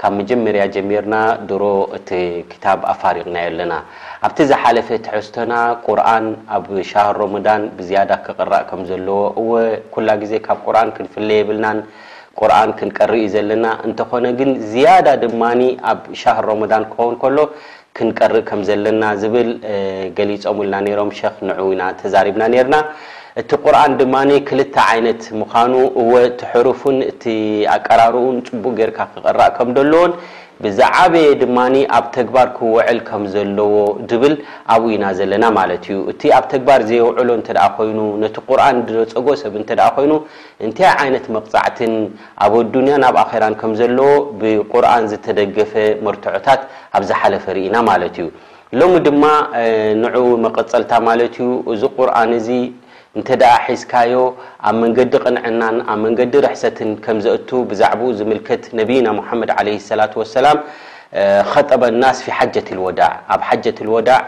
ካብ መጀመርያ ጀሚርና ድሮ እቲ ክታብ ኣፋሪቕናዮ ኣለና። ኣብቲ ዝሓለፈ ትሕዝቶና ቁርኣን ኣብ ሻህር ሮሞዳን ብዝያዳ ክቕራእ ከም ዘለዎ እወ ኩላ ግዜ ካብ ቁርኣን ክንፍለ የብልናን ቁርኣን ክንቀርእ እዩ ዘለና እንተኾነ ግን ዝያዳ ድማ ኣብ ሻህር ሮሞዳን ክኸውን ከሎ ክንቀርእ ከም ዘለና ዝብል ገሊጾምልና ኔሮም ሸኽ ንዑ ኢና ተዛሪብና ኔርና እቲ ቁርኣን ድማ ክልተ ዓይነት ምኻኑ እወ እቲ ሕሩፉን እቲ ኣቀራርኡን ጽቡቅ ጌርካ ክቅራእ ከም ደሎዎን ብዝዓበየ ድማ ኣብ ተግባር ክውዕል ከም ዘለዎ ድብል ኣብኡ ኢና ዘለና ማለት እዩ እቲ ኣብ ተግባር ዘየውዕሎ እንተ ኮይኑ ነቲ ቁርኣን ድነጸጎ ሰብ እንተ ኮይኑ እንታይ ዓይነት መቅጻዕትን ኣብ ኣዱንያን ኣብ ኣኼራን ከም ዘለዎ ብቁርኣን ዝተደገፈ መርትዖታት ኣብ ዝሓለፈ ርኢና ማለት እዩ። ሎሚ ድማ ንዕኡ መቐጸልታ ማለት እዩ እዚ ቁርኣን እዚ እንተድኣ ሒዝካዮ ኣብ መንገዲ ቅንዕናን ኣብ መንገዲ ርሕሰትን ከም ዘእቱ ብዛዕብኡ ዝምልከት ነብይና ሙሓመድ ዓለይሂ ሰላቱ ወሰላም ኸጠበ ናስ ፊ ሓጀቲል ወዳዕ ኣብ ሓጀቲል ወዳዕ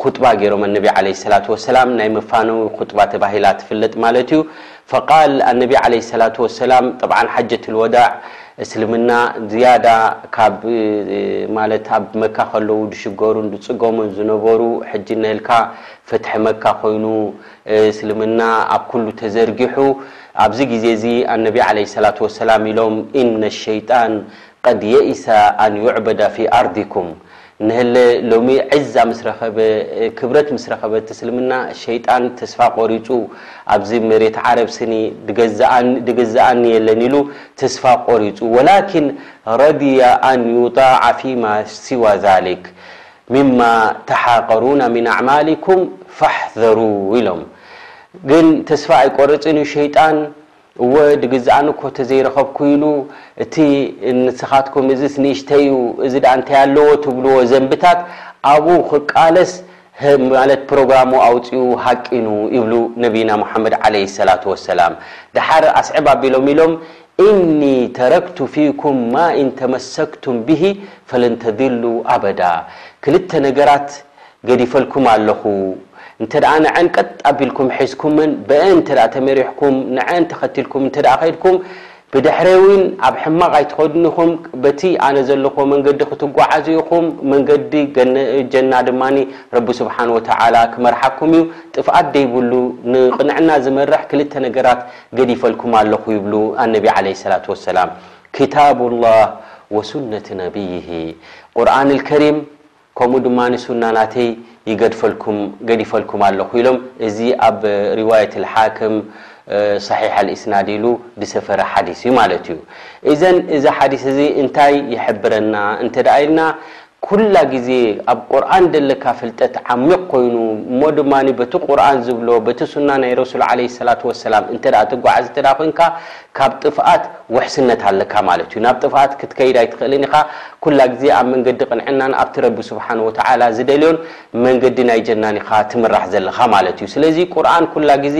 ኹጥባ ገይሮም ኣነቢ ዓለይሂ ሰላቱ ወሰላም ናይ መፋነዊ ኹጥባ ተባሂላ ትፍለጥ ማለት እዩ ፈቃል ኣነቢ ዓለይሂ ሰላቱ ወሰላም ጠብዓን ሓጀቱል ወዳዕ እስልምና ዝያዳ ካብ ማለት ኣብ መካ ከለዉ ዝሽገሩን ዝፅገሙን ዝነበሩ ሕጂ እነሀልካ ፍትሒ መካ ኮይኑ እስልምና ኣብ ኩሉ ተዘርጊሑ ኣብዚ ግዜ እዚ ኣነቢ ዓለይሂ ሰላቱ ወሰላም ኢሎም ኢነ ሸይጣን ቀድ የኢሰ ኣን ዩዕበደ ፊ ኣርዲኩም እንሀለ ሎሚ ዒዛ ምስ ረኸበ ክብረት ምስ ረኸበ እቲ እስልምና ሸይጣን ተስፋ ቆሪጹ ኣብዚ መሬት ዓረብ ስኒ ድገዛኣኒ ድግዛኣኒ የለን ኢሉ ተስፋ ቆሪጹ ወላኪን ረድያ ኣን ዩጣዓ ፊማ ሲዋ ዛሊክ ሚማ ተሓቀሩና ሚን ኣዕማሊኩም ፋሕዘሩ ኢሎም ግን ተስፋ ኣይቆርጽን እዩ ሸይጣን እወ ድግዝኣኒ እኮ ተዘይረኸብኩ ኢሉ እቲ ንስኻትኩም እዝስ ንእሽተይ እዩ እዚ ድኣ እንታይ ኣለዎ ትብልዎ ዘንብታት ኣብኡ ክቃለስ ማለት ፕሮግራሙ ኣውጺኡ ሃቂኑ ይብሉ ነብይና ሙሓመድ ዓለይሂ ሰላቱ ወሰላም ድሓር ኣስዕብ ኣቢሎም ኢሎም ኢኒ ተረክቱ ፊኩም ማ ኢን ተመሰክቱም ቢሂ ፈለን ተድሉ ኣበዳ ክልተ ነገራት ገዲፈልኩም ኣለኹ እንተደኣ ንዐን ቀጥ ኣቢልኩም ሒዝኩመን በእን እንተደኣ ተመሪሕኩም ንዐን ተኸቲልኩም እንተደኣ ከድኩም ብድሕረይ እውን ኣብ ሕማቕ ኣይትኸዱን ኢኹም በቲ ኣነ ዘለኹዎ መንገዲ ክትጓዓዙ ኢኹም መንገዲ ጀና ድማ ረቢ ሱብሓነሁ ወተዓላ ክመርሓኩም እዩ ጥፍኣት ደይብሉ ንቕንዕና ዝመርሕ ክልተ ነገራት ገዲፈልኩም ኣለኹ ይብሉ ኣነቢ ዓለይሂ ሰላቱ ወሰላም ክታቡላህ ወሱነቲ ነብይሂ ቁርኣን ኣልከሪም ከምኡ ድማ ሱና ናተይ ይገድፈልኩም፣ ገዲፈልኩም፣ ኣለኹ ኢሎም እዚ ኣብ ሪዋየት ኣልሓክም ሰሒሕ ኣልኢስናድ ኢሉ ዝሰፈረ ሓዲስ እዩ ማለት እዩ። እዘን እዚ ሓዲስ እዚ እንታይ ይሕብረና እንተ ኢልና ኩላ ግዜ ኣብ ቁርኣን ዘለካ ፍልጠት ዓሚቕ ኮይኑ እሞ ድማ በቲ ቁርኣን ዝብሎ በቲ ሱና ናይ ረሱል ዓለይሂ ሰላቱ ወሰላም እንተ ትጓዓዝ እንተ ኮይንካ ካብ ጥፍኣት ውሕስነት ኣለካ ማለት እዩ። ናብ ጥፍኣት ክትከይድ ኣይትኽእልን ኢኻ። ኩላ ግዜ ኣብ መንገዲ ቅንዕናን ኣብቲ ረቢ ስብሓነሁ ወተዓላ ዝደልዮን መንገዲ ናይ ጀናን ኢኻ ትምራሕ ዘለኻ ማለት እዩ። ስለዚ ቁርኣን ኩላ ግዜ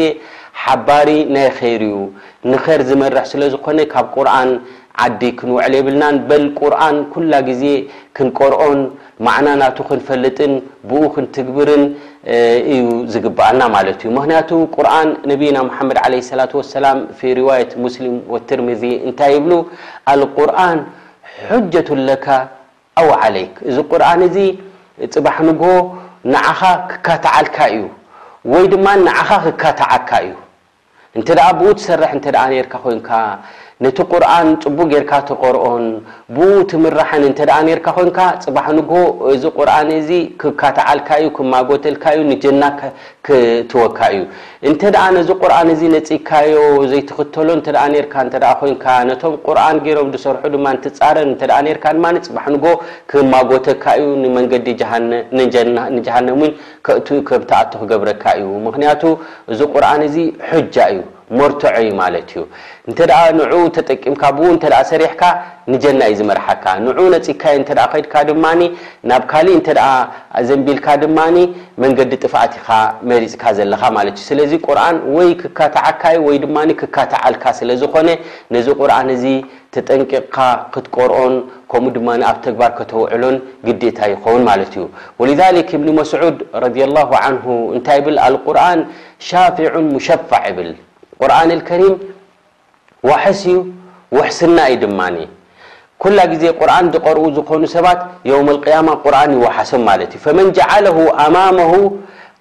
ሓባሪ ናይ ኼር እዩ። ንኸር ዝመርሕ ስለ ዝኾነ ካብ ቁርኣን ዓዲ ክንውዕል የብልናን። በል ቁርኣን ኩላ ግዜ ክንቀርኦን ማዕና ናቱ ክንፈልጥን ብኡ ክንትግብርን እዩ ዝግብኣና ማለት እዩ። ምኽንያቱ ቁርኣን ነብይና ሙሓመድ ዓለይሂ ሰላቱ ወሰላም ፊ ሪዋየት ሙስሊም ወትርሚዚ እንታይ ይብሉ ኣልቁርኣን ሑጀቱን ለካ ኣው ዓለይክ እዚ ቁርኣን እዚ ፅባሕ ንግሆ ንዓኻ ክካትዓልካ እዩ ወይ ድማ ንዓኻ ክካትዓካ እዩ እንተ ብኡ ትሰርሕ እንተ ኔርካ ኮንካ ነቲ ቁርን ጽቡቅ ጌርካ ትቀርኦን ብኡ ትምራሕን እንተ ኔርካ ኮንካ ጽባሕ ንግሆ እዚ ቁርን እዚ ክካታዓልካ እዩ ክማጎተልካ እዩ ንጀና ክትወካ እዩ እንተ ነዚ ቁርን እዚ ነጺካዮ ዘይትክተሎ እንተ ኔርካ እንተ ኮንካ ነቶም ቁርን ጌሮም ዝሰርሑ ድማ ትጻረን እንተ ኔርካ ድማ ጽባሕ ንግሆ ክማጎተካ እዩ ንመንገዲ ጀሃነም ንጀሃነም ከእቱ ከብ ትኣቱ ክገብረካ እዩ ምኽንያቱ እዚ ቁርኣን እዚ ሑጃ እዩ ሞርቶዖ እዩ ማለት እዩ እንተ ንዑኡ ተጠቂምካ ብኡ እንተ ሰሪሕካ ንጀና እዩ ዝመርሓካ ንዑኡ ነጺካዮ እንተ ከድካ ድማ ናብ ካሊእ እንተ ኣዘንቢልካ ድማ መንገዲ ጥፍኣት ኢኻ መሪጽካ ዘለኻ ማለት እዩ ስለዚ ቁርኣን ወይ ክካታዓካ እዩ ወይ ድማ ክካታዓልካ ስለ ዝኾነ ነዚ ቁርኣን እዚ ተጠንቂቕካ ክትቆርኦን ከምኡ ድማ ኣብ ተግባር ከተውዕሎን ግዴታ ይኸውን ማለት እዩ። ወሊዛሊክ እብኒ መስዑድ ረዲየላሁ ዓንሁ እንታይ ይብል ኣልቁርኣን ሻፊዑን ሙሸፋዕ ይብል። ቁርኣነልከሪም ዋሕስ እዩ ውሕስና እዩ ድማ። ኩላ ግዜ ቁርኣን ዝቐርኡ ዝኾኑ ሰባት የውመልቅያማ ቁርኣን ይወሓሶም ማለት እዩ። ፈመን ጀዓለሁ ኣማመሁ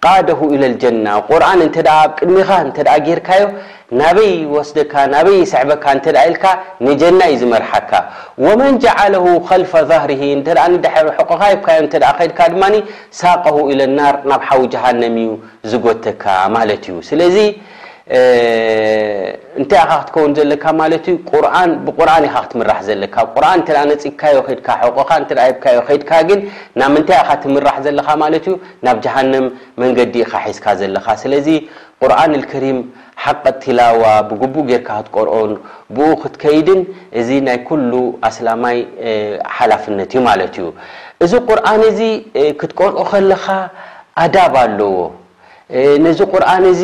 ቃደሁ ኢለል ጀና ቁርኣን እንተ ኣብ ቅድሜኻ እንተ ጌርካዮ ናበይ ይወስደካ ናበይ ይስዕበካ እንተ ኢልካ ንጀና እዩ ዝመርሓካ ወመን ጀዓለሁ ኸልፈ ዛህሪሂ እንተ ንድሕሪ ሕቆኻ ሂብካዮ እንተ ከድካ ድማ ሳቀሁ ኢለ ናር ናብ ሓዊ ጀሃነም እዩ ዝጎተካ ማለት እዩ ስለዚ እንታይ ኢኻ ክትከውን ዘለካ ማለት እዩ ቁርን ብቁርን ኢኻ ክትምራሕ ዘለካ ቁርን እንተ ነፂግካዮ ከድካ ሕቆኻ እንተ ሂብካዮ ከድካ ግን ናብ ምንታይ ኢኻ ትምራሕ ዘለኻ ማለት እዩ ናብ ጀሃነም መንገዲ ኢኻ ሒዝካ ዘለኻ ስለዚ ቁርኣን ኣልከሪም ሓቀ ቲላዋ ብግቡእ ጌርካ ክትቀርኦን ብኡ ክትከይድን እዚ ናይ ኩሉ ኣስላማይ ሓላፍነት እዩ ማለት እዩ እዚ ቁርኣን እዚ ክትቀርኦ ከለኻ ኣዳብ ኣለዎ ነዚ ቁርኣን እዚ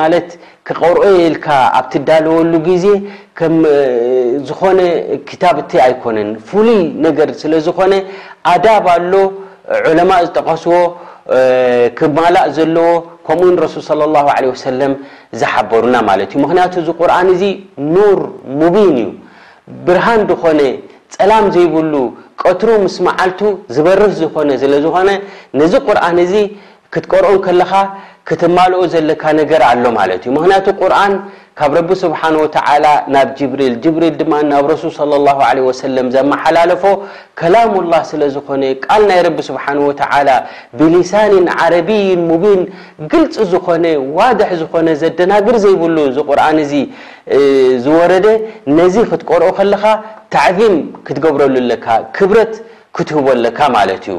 ማለት ክቐርኦ'የ ኢልካ ኣብ ትዳለወሉ ግዜ ከም ዝኾነ ክታብቲ ኣይኮነን፣ ፍሉይ ነገር ስለ ዝኾነ ኣዳብ ኣሎ፣ ዑለማእ ዝጠቐስዎ ክማላእ ዘለዎ፣ ከምኡ'ውን ረሱል ሰለላሁ ዓለይሂ ወሰለም ዝሓበሩና ማለት እዩ። ምኽንያቱ እዚ ቁርኣን እዚ ኑር ሙቢን እዩ፣ ብርሃን ዝኾነ ጸላም ዘይብሉ ቀትሩ ምስ መዓልቱ ዝበርህ ዝኾነ ስለ ዝኾነ ነዚ ቁርኣን እዚ ክትቀርኦ እንከለኻ ክትማልኦ ዘለካ ነገር ኣሎ ማለት እዩ ምኽንያቱ ቁርኣን ካብ ረቢ ስብሓን ወተዓላ ናብ ጅብሪል ጅብሪል ድማ ናብ ረሱል ሰለ ላሁ ዓለይሂ ወሰለም ዘመሓላለፎ ከላሙላህ ስለ ዝኾነ ቃል ናይ ረቢ ስብሓን ወተዓላ ብሊሳኒን ዓረቢይን ሙቢን ግልፂ ዝኾነ ዋድሕ ዝኾነ ዘደናግር ዘይብሉ እዚ ቁርኣን እዚ ዝወረደ ነዚ ክትቀርኦ ከለኻ ታዕዚም ክትገብረሉ ኣለካ ክብረት ክትህቦ ኣለካ ማለት እዩ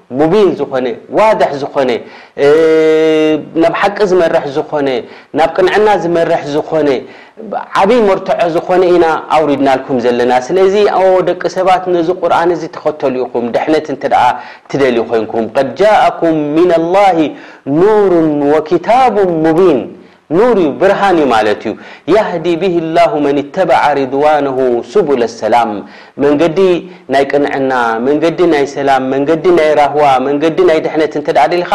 ሙቢን ዝኾነ ዋድሕ ዝኾነ ናብ ሓቂ ዝመርሕ ዝኾነ ናብ ቅንዕና ዝመርሕ ዝኾነ ዓብይ መርትዖ ዝኾነ ኢና ኣውሪድናልኩም ዘለና ስለዚ ኦ ደቂ ሰባት ነዚ ቁርኣን እዚ ተኸተሉ ኢኹም ድሕነት እንተ ትደልዩ ኮይንኩም ቀድ ጃኣኩም ሚነላሂ ኑሩን ወኪታቡን ሙቢን ኑር እዩ ብርሃን እዩ ማለት እዩ። ያህዲ ቢሂ ላሁ መን ኢተበዐ ሪድዋነሁ ሱቡለ ሰላም መንገዲ ናይ ቅንዕና፣ መንገዲ ናይ ሰላም፣ መንገዲ ናይ ራህዋ፣ መንገዲ ናይ ድሕነት እንተድኣ ደሊኻ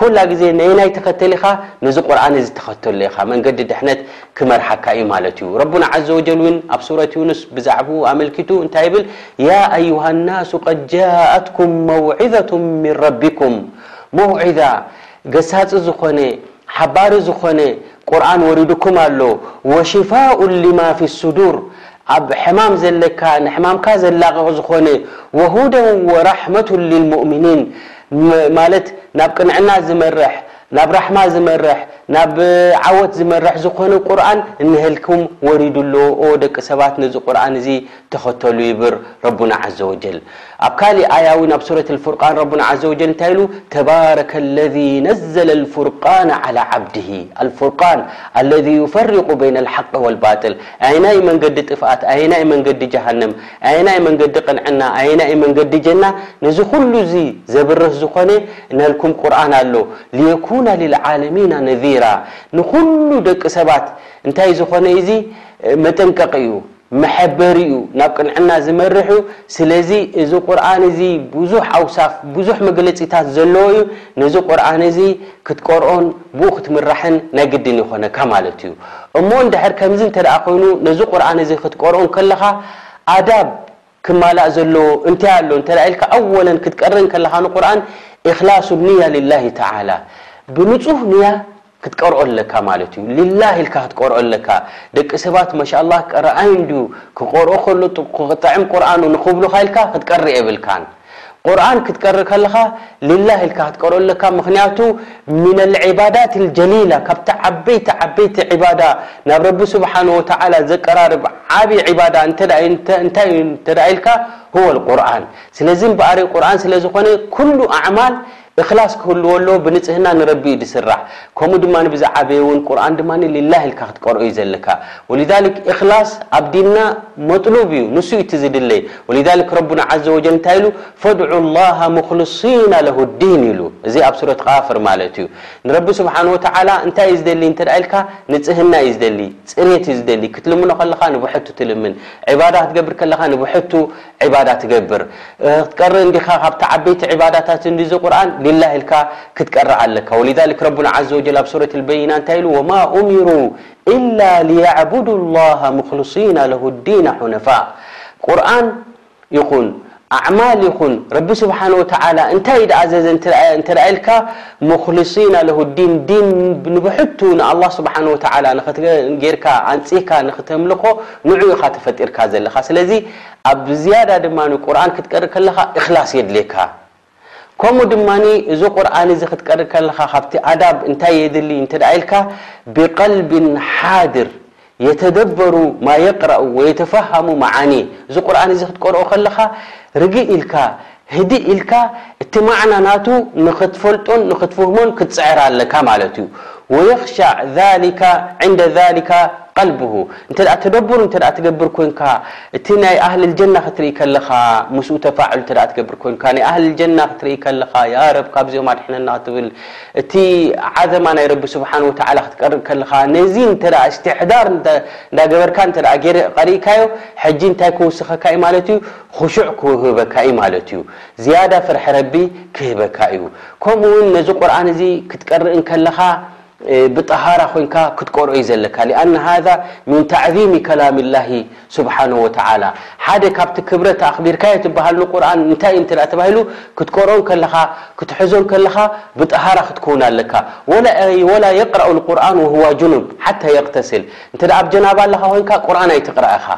ኩላ ግዜ ነየናይ ተኸተል ኢኻ ነዚ ቁርኣን እዚ ተኸተሎ ኢኻ መንገዲ ድሕነት ክመርሓካ እዩ ማለት እዩ። ረቡና ዐዘወጀል እውን ኣብ ሱረት ዩኑስ ብዛዕብኡ ኣመልኪቱ እንታይ ይብል ያ ኣዩሃ ናሱ ቀድ ጃኣትኩም መውዒዘቱም ሚን ረቢኩም መውዒዛ ገሳፂ ዝኾነ ሓባሪ ዝኾነ ቁርኣን ወሪዱኩም ኣሎ ወሽፋኡን ሊማ ፊሱዱር ኣብ ሕማም ዘለካ ንሕማምካ ዘላቕቕ ዝኾነ ወሁደን ወራሕመቱን ሊልሙእሚኒን ማለት ናብ ቅንዕና ዝመርሕ ናብ ራሕማ ዝመርሕ ናብ ዓወት ዝመርሕ ዝኾነ ቁርኣን ንሀልኩም ወሪዱ ኣሎ ኦ ደቂ ሰባት ነዚ ቁርኣን እዚ ተኸተሉ ይብር ረቡና ዓዘ ወጀል። ኣብ ካሊእ ኣያ እውን ኣብ ሱረት ኣልፉርቃን ረቡና ዓዘ ወጀል እንታይ ኢሉ ተባረከ ለዚ ነዘለ ኣልፉርቃነ ዓላ ዓብድሂ ኣልፉርቃን ኣለዚ ዩፈሪቁ በይነ ኣልሓቂ ወልባጥል ኣየናይ መንገዲ ጥፍኣት ኣየናይ መንገዲ ጀሃነም ኣየናይ መንገዲ ቅንዕና ኣየናይ መንገዲ ጀና ነዚ ኩሉ እዚ ዘብርህ ዝኾነ ናልኩም ቁርኣን ኣሎ ልየኩና ልልዓለሚና ነዚራ ንኹሉ ደቂ ሰባት እንታይ ዝኾነ እዚ መጠንቀቂ እዩ መሐበሪ እዩ ናብ ቅንዕና ዝመርሕ እዩ ስለዚ እዚ ቁርኣን እዚ ብዙሕ ኣውሳፍ ብዙሕ መግለጺታት ዘለዎ እዩ ነዚ ቁርኣን እዚ ክትቀርኦን ብኡ ክትምራሕን ናይ ግድን ይኾነካ ማለት እዩ እሞ እንድሕር ከምዚ እንተ ኮይኑ ነዚ ቁርኣን እዚ ክትቀርኦ እንከለኻ ኣዳብ ክማላእ ዘለዎ እንታይ ኣሎ እንተ ኢልካ ኣወለን ክትቀርእ እንከለኻ ንቁርኣን ኢኽላሱ ንያ ሊላሂ ተዓላ ብንጹህ ንያ ክትቀርኦ ኣለካ ማለት እዩ ሊላህ ኢልካ ክትቀርኦ ኣለካ ደቂ ሰባት ማሻላህ ቀራኣይ እንድዩ ክቀርኦ ከሎ ክጥዕም ቁርኣኑ ንክብሉካ ኢልካ ክትቀርእ የብልካን ቁርኣን ክትቀርእ ከለካ ሊላህ ኢልካ ክትቀርኦ ኣለካ ምክንያቱ ሚን ልዒባዳት ልጀሊላ ካብቲ ዓበይቲ ዓበይቲ ዒባዳ ናብ ረቢ ስብሓን ወተዓላ ዘቀራርብ ዓብዪ ዒባዳ እንታይ እዩ እንተ ኢልካ ሁወ ልቁርኣን ስለዚ እምበኣር ቁርኣን ስለዝኮነ ኩሉ ኣዕማል እኽላስ ክህልዎ ኣለዎ ብንጽህና ንረቢ እዩ ዝስራሕ ከምኡ ድማ ብዝዓበየ ውን ቁርኣን ድማ ሊላህ ኢልካ ክትቀርኦ እዩ ዘለካ ወሊዛሊክ እኽላስ ኣብ ዲንና መጥሉብ እዩ ንሱ እዩ እቲ ዝድለ ወሊዛሊክ ረቡና ዓዘወጀል እንታይ ኢሉ ፈድዑ ላሃ ሙኽልሲና ለሁ ዲን ኢሉ እዚ ኣብ ሱረት ቃፍር ማለት እዩ ንረቢ ስብሓን ወተዓላ እንታይ እዩ ዝደሊ እንተ ኢልካ ንጽህና እዩ ዝደሊ ጽሬት እዩ ዝደሊ ክትልምኖ ከለኻ ንብሕቱ ትልምን ዒባዳ ክትገብር ከለኻ ንብሕቱ ዒባዳ ትገብር ክትቀሪ እንዲኻ ካብቲ ዓበይቲ ዒባዳታት እንድዩ እዚ ቁርኣን ሊላህ ኢልካ ክትቀርኣ ኣለካ ወሊዛሊክ ረቡና ዓዘ ወጀል ኣብ ሱረት ኣልበይና እንታይ ኢሉ ወማ ኡሚሩ ኢላ ሊያዕቡዱ ላሃ ሙኽልሲና ለሁ ዲና ሑነፋእ ቁርኣን ይኹን ኣዕማል ይኹን ረቢ ስብሓን ወተዓላ እንታይ ድኣዘዘ እንተ ደኣ ኢልካ ሙኽልሲና ለሁ ዲን ዲን ንብሕቱ ንኣላህ ስብሓን ወተዓላ ጌርካ ኣንጺህካ ንኽተምልኾ ንዑ ኢኻ ተፈጢርካ ዘለኻ ስለዚ ኣብ ብዝያዳ ድማ ቁርኣን ክትቀርእ ከለኻ እኽላስ የድልየካ። ከምኡ ድማ እዚ ቁርኣን እዚ ክትቀርእ ከለኻ ካብቲ ኣዳብ እንታይ የድሊ እንተ ኢልካ ብቀልብን ሓድር የተደበሩ ማ የቅረኡ ወየተፈሃሙ መዓኒ እዚ ቁርኣን እዚ ክትቀርኦ ከለኻ ርግእ ኢልካ ህድእ ኢልካ እቲ ማዕና ናቱ ንኽትፈልጦን ንኽትፍህሞን ክትጽዕር ኣለካ ማለት እዩ። ወየኽሻዕ ዛሊከ ዕንደ ዛሊከ ቀልብሁ እንተ ተደቡር እንተ ትገብር ኮንካ እቲ ናይ ኣህለል ጀና ክትርኢ ከለኻ ምስኡ ተፋዑል እንተ ትገብር ኮንካ ናይ ኣህለል ጀና ክትርኢ ከለኻ ያ ረብ ካብዚኦም ኣድሕነና ክትብል እቲ ዓዘማ ናይ ረቢ ስብሓን ወተዓላ ክትቀርብ ከለኻ ነዚ እንተ እስትሕዳር እንዳገበርካ እንተ ቀሪእካዮ ሕጂ እንታይ ክውስኸካ እዩ ማለት እዩ ኹሹዕ ክውህበካ እዩ ማለት እዩ ዝያዳ ፍርሒ ረቢ ክህበካ እዩ ከምኡ ውን ነዚ ቁርኣን እዚ ክትቀርእ እንከለኻ ብጠሃራ ኮንካ ክትቀርኦ እዩ ዘለካ ሊኣነ ሃዛ ሚን ተዕዚሚ ከላም ላሂ ስብሓነ ወተዓላ ሓደ ካብቲ ክብረት ኣኽቢርካዮ ትበሃል ንቁርኣን እንታይ እዩ እንተ ተባሂሉ ክትቀርኦ እንከለኻ ክትሕዞ እንከለኻ ብጠሃራ ክትከውን ኣለካ ወላ የቅረኡ ልቁርኣን ወሁዋ ጁኑብ ሓታ የቅተስል እንተ ኣብ ጀናባ ኣለኻ ኮንካ ቁርኣን ኣይትቅራእ ኢኻ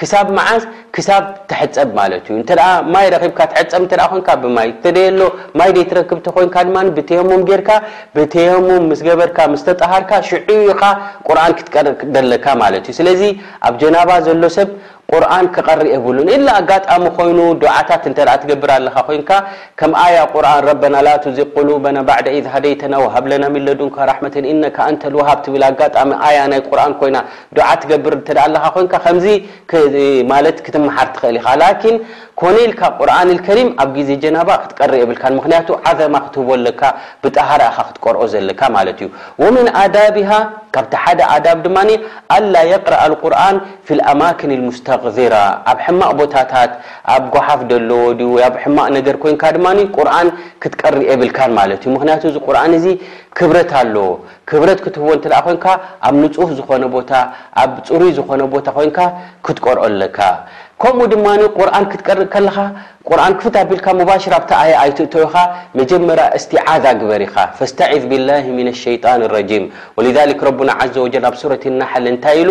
ክሳብ መዓስ ክሳብ ትሕጸብ ማለት እዩ እንተ ማይ ረኺብካ ትሕጸብ እንተ ኮንካ ብማይ እተደየሎ ማይ ዘይትረክብ እንተ ኮንካ ድማ ብተየሙም ጌርካ ብተየሙም ምስ ገበርካ ምስ ተጠሃርካ ሽዑ ኢኻ ቁርኣን ክትቀርእ ዘለካ ማለት እዩ ስለዚ ኣብ ጀናባ ዘሎ ሰብ ቁርኣን ክቀርእ የብሉን ኢላ ኣጋጣሚ ኮይኑ ዱዓታት እንተ ትገብር ኣለኻ ኮንካ ከም ኣያ ቁርኣን ረበና ላ ቱዚግ ቁሉበና ባዕደ ኢዝ ሃደይተና ወሃብ ለና ሚን ለዱንካ ራሕመተን ኢነከ ኣንተል ወሃብ ትብል ኣጋጣሚ ኣያ ናይ ቁርኣን ኮይና ዱዓ ትገብር እንተ ኣለኻ ኮንካ ከምዚ ማለት ክትመሓር ትኽእል ኢኻ ላኪን ኮነ ኢልካ ቁርኣን ኣልከሪም ኣብ ግዜ ጀናባ ክትቀርእ የብልካን ምኽንያቱ ዓዘማ ክትህቦ ኣለካ ብጠሃራ ኢኻ ክትቀርኦ ዘለካ ማለት እዩ ወሚን ኣዳቢሃ ካብቲ ሓደ ኣዳብ ድማ ኣላ የቅረኣ ኣልቁርኣን ፊል ኣማኪን ኣልሙስተቅዚራ ኣብ ሕማቅ ቦታታት ኣብ ጎሓፍ ደለዎ ድዩ ወይ ኣብ ሕማቅ ነገር ኮንካ ድማ ቁርኣን ክትቀርእ የብልካን ማለት እዩ ምኽንያቱ እዚ ቁርኣን እዚ ክብረት ኣለዎ ክብረት ክትህቦ እንተደኣ ኮንካ ኣብ ንጹህ ዝኾነ ቦታ ኣብ ጽሩይ ዝኾነ ቦታ ኮንካ ክትቀርኦ ኣለካ። ከምኡ ድማ ቁርኣን ክትቀርእ ከለኻ ቁርኣን ክፍት ኣቢልካ ሙባሽር ኣብታ ኣያ ኣይትእቶ ኢኻ መጀመርያ እስቲዓዛ ግበር ኢኻ ፈስታዒዝ ቢላሂ ሚነሸይጣን ረጂም ወሊዛሊክ ረቡና ዓዘወጀል ኣብ ሱረት ነሕል እንታይ ኢሉ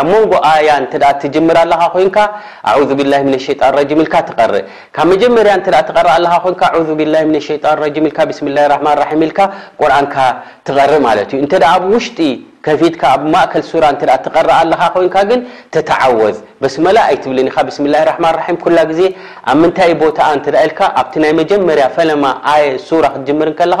ኣብ መንጎ ኣያ እንተ ትጅምር ኣለኻ ኮይንካ ኣዑዙቢላሂ ሚነሸይጣን ረጂም ኢልካ ትቀርእ። ካብ መጀመርያ እንተ ትቀርእ ኣለኻ ኮይንካ ኣዑዙቢላሂ ሚነሸይጣን ረጂም ኢልካ ቢስሚላሂ ራህማን ራሒም ኢልካ ቁርኣንካ ትቀርእ ማለት እዩ። እንተ ኣብ ውሽጢ ከፊትካ ኣብ ማእከል ሱራ እንተ ትቀርእ ኣለኻ ኮይንካ ግን ተተዓወዝ። በስመላ ኣይትብልን ኢኻ ቢስሚላሂ ራህማን ራሒም ኩላ ግዜ ኣብ ምንታይ ቦታኣ እንተ ኢልካ ኣብቲ ናይ መጀመርያ ፈለማ ኣየ ሱራ ክትጅምር እንከለኻ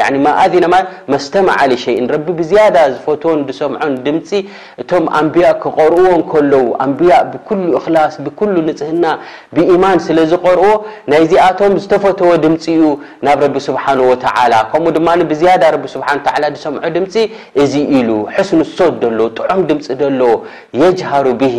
ያኒ ማ ኣዚነ ማ መስተመዓ ሊሸይን ረቢ ብዝያዳ ዝፈትዎን ዝሰምዖን ድምጺ እቶም ኣንብያ ክቐርኡዎ እንከለዉ ኣንብያ ብኩሉ እኽላስ ብኩሉ ንጽህና ብኢማን ስለ ዝቐርኡዎ ናይዚኣቶም ዝተፈተወ ድምጺ እዩ ናብ ረቢ ስብሓን ወተዓላ ከምኡ ድማ ብዝያዳ ረቢ ስብሓን ወተዓላ ዝሰምዖ ድምጺ እዚ ኢሉ ሕስኑ ሶት ደለዎ ጥዑም ድምጺ ደለዎ የጅሃሩ ብሂ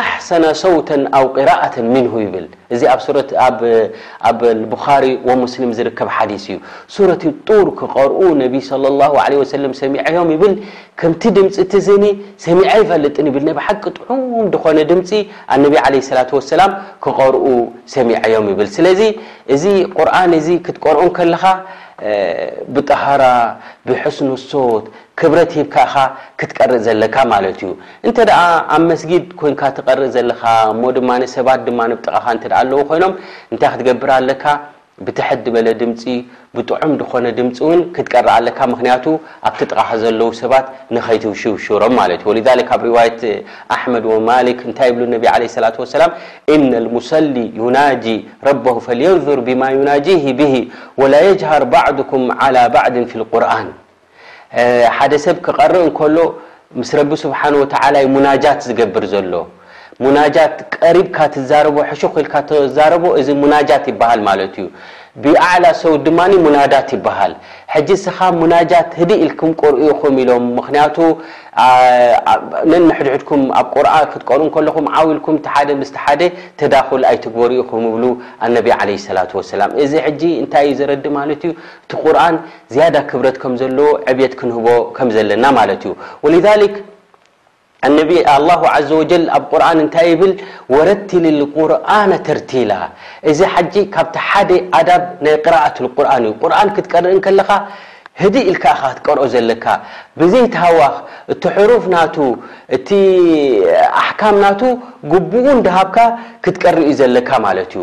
ኣሕሰነ ሰውተን ኣው ቂራኣተን ምንሁ ይብል እዚ ኣብ ሱረት ኣብ ኣብ ኣልቡኻሪ ወሙስሊም ዝርከብ ሓዲስ እዩ ሱረት ጡር ክቐርኡ ነቢ ሰለላሁ ዓለይሂ ወሰለም ሰሚዐዮም ይብል ከምቲ ድምጺ እቲ እዝኒ ሰሚዐ ኣይፈልጥን ይብል ናይ ብሓቂ ጥዑም ድኾነ ድምጺ ኣነቢ ዓለይሂ ሰላቱ ወሰላም ክቐርኡ ሰሚዐዮም ይብል ስለዚ እዚ ቁርኣን እዚ ክትቀርኦ እንከለኻ ብጠሃራ ብሕስኑ ሶት ክብረት ሂብካ ኢኻ ክትቀርእ ዘለካ ማለት እዩ። እንተ ደኣ ኣብ መስጊድ ኮይንካ ትቀርእ ዘለኻ እሞ ድማ ሰባት ድማ ኣብ ጥቓኻ እንተ ደኣ ኣለዉ ኮይኖም እንታይ ክትገብር ኣለካ ብትሕት ድበለ ድምጺ ብጥዑም ድኾነ ድምጺ እውን ክትቀርእ ኣለካ ምኽንያቱ ኣብቲ ጥቓኻ ዘለዉ ሰባት ንኸይትሽውሽሮም ማለት እዩ ወሊዛሊክ ኣብ ሪዋየት ኣሕመድ ወማሊክ እንታይ ይብሉ ነቢ ዓለይሂ ሰላቱ ወሰላም ኢነ ልሙሰሊ ዩናጂ ረበሁ ፈልየንዙር ቢማ ዩናጂሂ ብሂ ወላ የጅሃር ባዕዱኩም ዓላ ባዕድን ፊ ልቁርኣን ሓደ ሰብ ክቀርእ እንከሎ ምስ ረቢ ስብሓን ወተዓላ እዩ ሙናጃት ዝገብር ዘሎ ሙናጃት ቀሪብካ ትዛረቦ ሕሹኽ ኢልካ ተዛረቦ እዚ ሙናጃት ይበሃል ማለት እዩ ብኣዕላ ሰውት ድማ ሙናዳት ይበሃል ሕጂ ስኻ ሙናጃት ህድእ ኢልኩም ቅርኡ ኢኹም ኢሎም ምክንያቱ ነንሕድሕድኩም ኣብ ቁርኣ ክትቀርኡ እንከለኹም ዓው ኢልኩም እቲ ሓደ ምስቲ ሓደ ተዳኹል ኣይትግበሩ ኢኹም ይብሉ ኣነቢ ዓለይሂ ሰላቱ ወሰላም እዚ ሕጂ እንታይ እዩ ዘረዲ ማለት እዩ እቲ ቁርኣን ዝያዳ ክብረት ከም ዘለዎ ዕብየት ክንህቦ ከም ዘለና ማለት እዩ። ወሊዛሊክ ኣነቢ ኣላሁ ዓዘ ወጀል ኣብ ቁርኣን እንታይ ይብል ወረቲሊ ልቁርኣነ ተርቲላ እዚ ሓጂ ካብቲ ሓደ ኣዳብ ናይ ቅራኣት ልቁርኣን እዩ። ቁርኣን ክትቀርእ እንከለኻ ህድእ ኢልካ ኢኻ ክትቀርኦ ዘለካ ብዘይ ታህዋኽ እቲ ሕሩፍ ናቱ እቲ ኣሕካም ናቱ ግቡኡ እንዳሃብካ ክትቀርእ እዩ ዘለካ ማለት እዩ።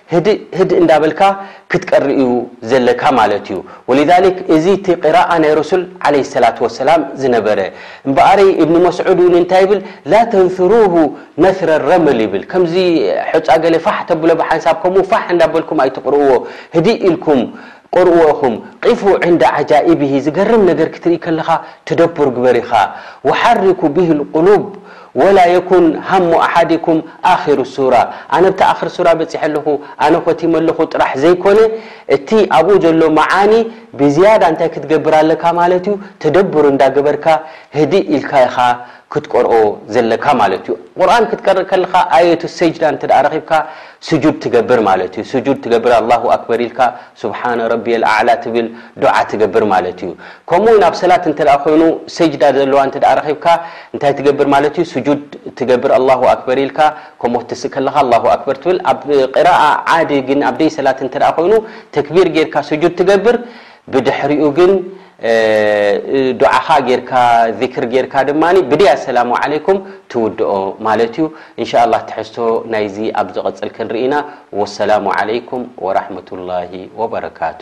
ህድእ ህድእ እንዳበልካ ክትቀሪ እዩ ዘለካ ማለት እዩ ወሊዛሊክ እዚ እቲ ቂራኣ ናይ ረሱል ዓለይሂ ሰላቱ ወሰላም ዝነበረ እምበኣሪ እብኒ መስዑድ እውን እንታይ ይብል ላተንስሩሁ ነስረ ረመል ይብል ከምዚ ሑፃ ገለ ፋሕ ተብሎ ብሓንሳብ ከምኡ ፋሕ እንዳበልኩም ኣይትቅርኡዎ ህድእ ኢልኩም ቅርኡዎ ኢኹም ቂፉ ዕንደ ዓጃኢብሂ ዝገርም ነገር ክትርኢ ከለኻ ትደብር ግበር ኢኻ ውሓሪኩ ብሂ ልቁሉብ ወላ የኩን ሃሙ ኣሓዲኩም ኣኺሩ ሱራ ኣነ ኣብቲ ኣኽር ሱራ በጺሐ ኣለኹ ኣነ ኾቲመ ኣለኹ ጥራሕ ዘይኮነ እቲ ኣብኡ ዘሎ መዓኒ ብዝያዳ እንታይ ክትገብር ኣለካ ማለት እዩ ተደብር እንዳ ገበርካ ህድእ ኢልካ ኢኻ ክትቀርኦ ዘለካ ማለት እዩ ቁርን ክትቀርእ ከለካ ኣየቱ ሰጅዳ እንተ ረኪብካ ስጁድ ትገብር ማለት እዩ ስጁድ ትገብር ኣላሁ ኣክበር ኢልካ ስብሓነ ረቢየል ኣዕላ ትብል ዱዓ ትገብር ማለት እዩ ከምኡ ውን ኣብ ሰላት እንተ ኮይኑ ሰጅዳ ዘለዋ እንተ ረኪብካ እንታይ ትገብር ማለት እዩ ስጁድ ትገብር ኣላሁ ኣክበር ኢልካ ከምኡ ክትስእ ከለካ ኣላሁ ኣክበር ትብል ኣብ ቅራኣ ዓዲ ግን ኣብ ደይ ሰላት እንተ ኮይኑ ተክቢር ጌርካ ስጁድ ትገብር ብድሕሪኡ ግን ዱዓኻ ጌርካ ዚክር ጌርካ ድማ ብደይ ኣሰላሙ ዓለይኩም ትውድኦ ማለት እዩ። እንሻኣላህ ትሕዝቶ ናይዚ ኣብ ዝቕፅል ክንርኢ ኢና። ወሰላሙ ዓለይኩም ወራሕመቱላሂ ወበረካቱ።